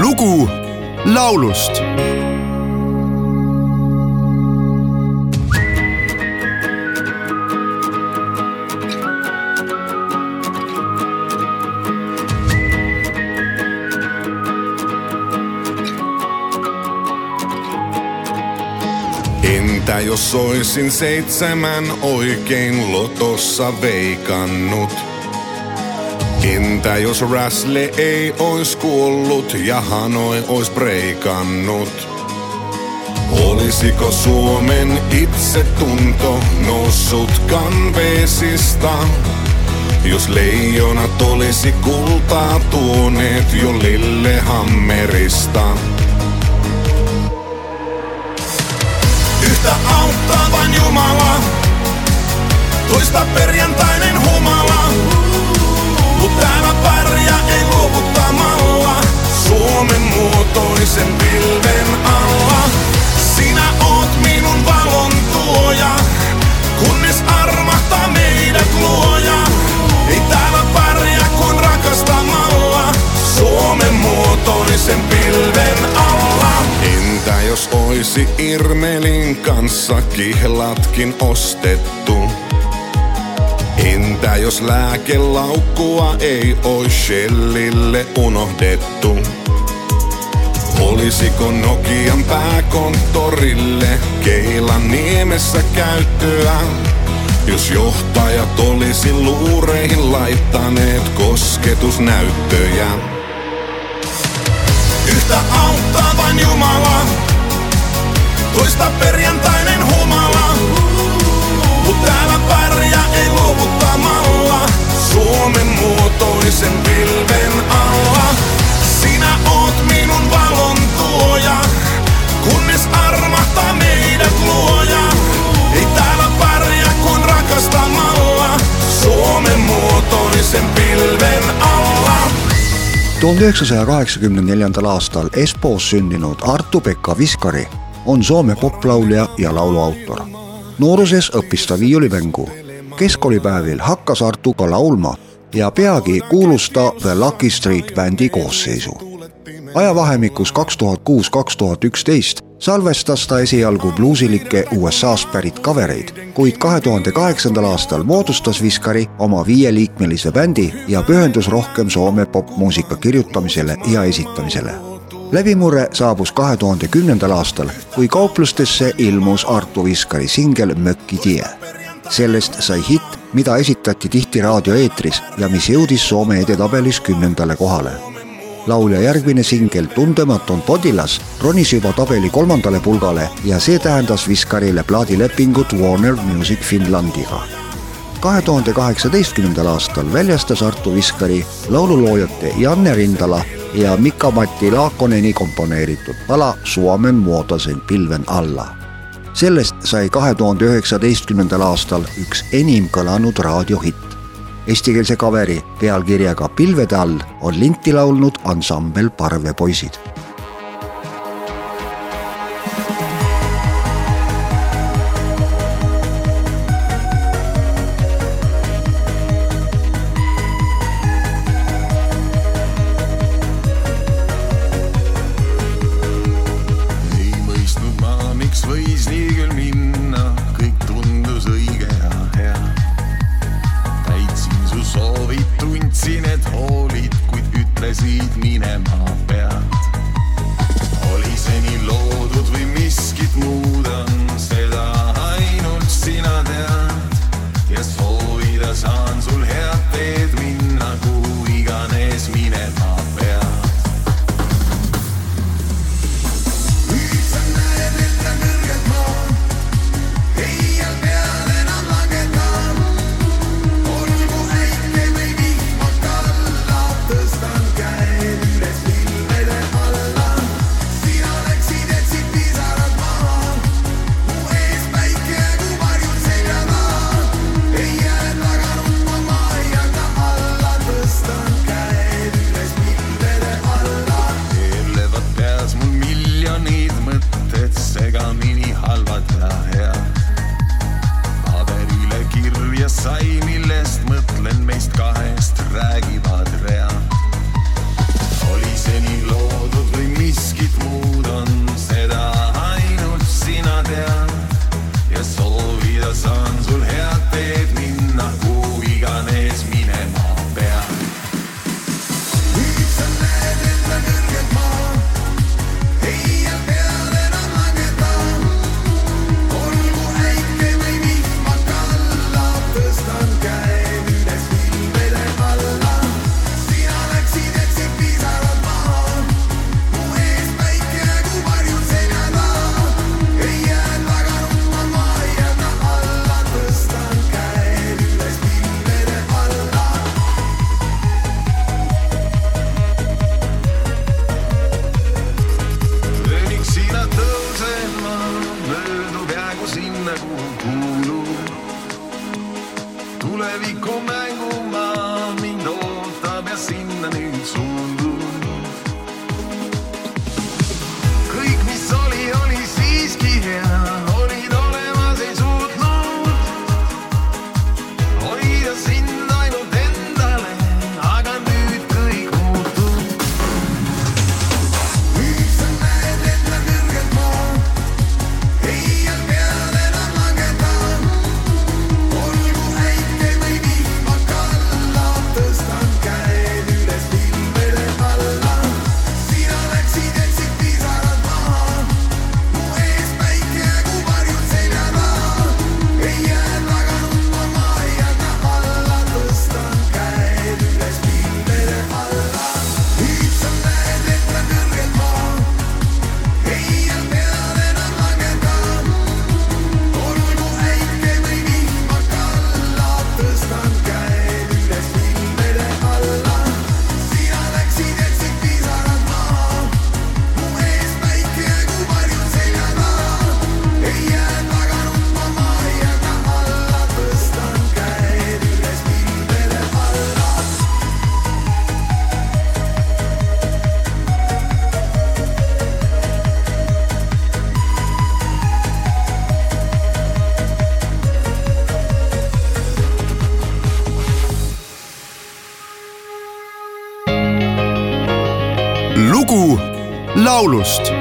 lugu laulust Entä jos oisin seitsemän oikein lotossa veikannut? Entä jos Räsle ei ois kuollut ja Hanoi ois breikannut? Olisiko Suomen itsetunto noussut kanveesista? Jos leijonat olisi kultaa tuoneet jo Lillehammerista. Yhtä auttaa vain Jumala, toista perjantainen humala. Pärjää ei luovuttamalla, Suomen muotoisen pilven alla. Sinä oot minun valon tuoja, kunnes armahtaa meidät luoja. Ei täällä pärjää kuin rakastamalla, Suomen muotoisen pilven alla. Entä jos oisi Irmelin kanssa kihlatkin ostettu? Entä jos lääkelaukkua ei ois Shellille unohdettu? Olisiko Nokian pääkonttorille Keilan niemessä käyttöä? Jos johtajat olisi luureihin laittaneet kosketusnäyttöjä. Yhtä auttaa vain Jumala, toista perjantainen 1984 aastal Espoos sündinud Artu-Pekka Viskari on Soome poplaulja ja lauluautor. nooruses õppis ta viiulimängu. keskkoolipäevil hakkas Artu ka laulma ja peagi kuulus ta The Lucky Street bändi koosseisu. ajavahemikus kaks tuhat kuus, kaks tuhat üksteist salvestas ta esialgu bluusilikke USA-st pärit kavereid, kuid kahe tuhande kaheksandal aastal moodustas Viskari oma viieliikmelise bändi ja pühendus rohkem Soome popmuusika kirjutamisele ja esitamisele. läbimurre saabus kahe tuhande kümnendal aastal, kui kauplustesse ilmus Arto Viskari singel Mökki tie. sellest sai hitt, mida esitati tihti raadioeetris ja mis jõudis Soome edetabelis kümnendale kohale laulja järgmine singel Tundematu on Podilas ronis juba tabeli kolmandale pulgale ja see tähendas Viskarile plaadilepingut Warner Music Finlandiga. kahe tuhande kaheksateistkümnendal aastal väljastas Arto Viskari laululoojate Janne Rindala ja Mika-Matti Laakoneni komponeeritud pala Suomen muotoisen pilven alla. sellest sai kahe tuhande üheksateistkümnendal aastal üks enim kõlanud raadiohitt eestikeelse kaveri pealkirjaga Pilvede all on linti laulnud ansambel Parvepoisid them all. Laulust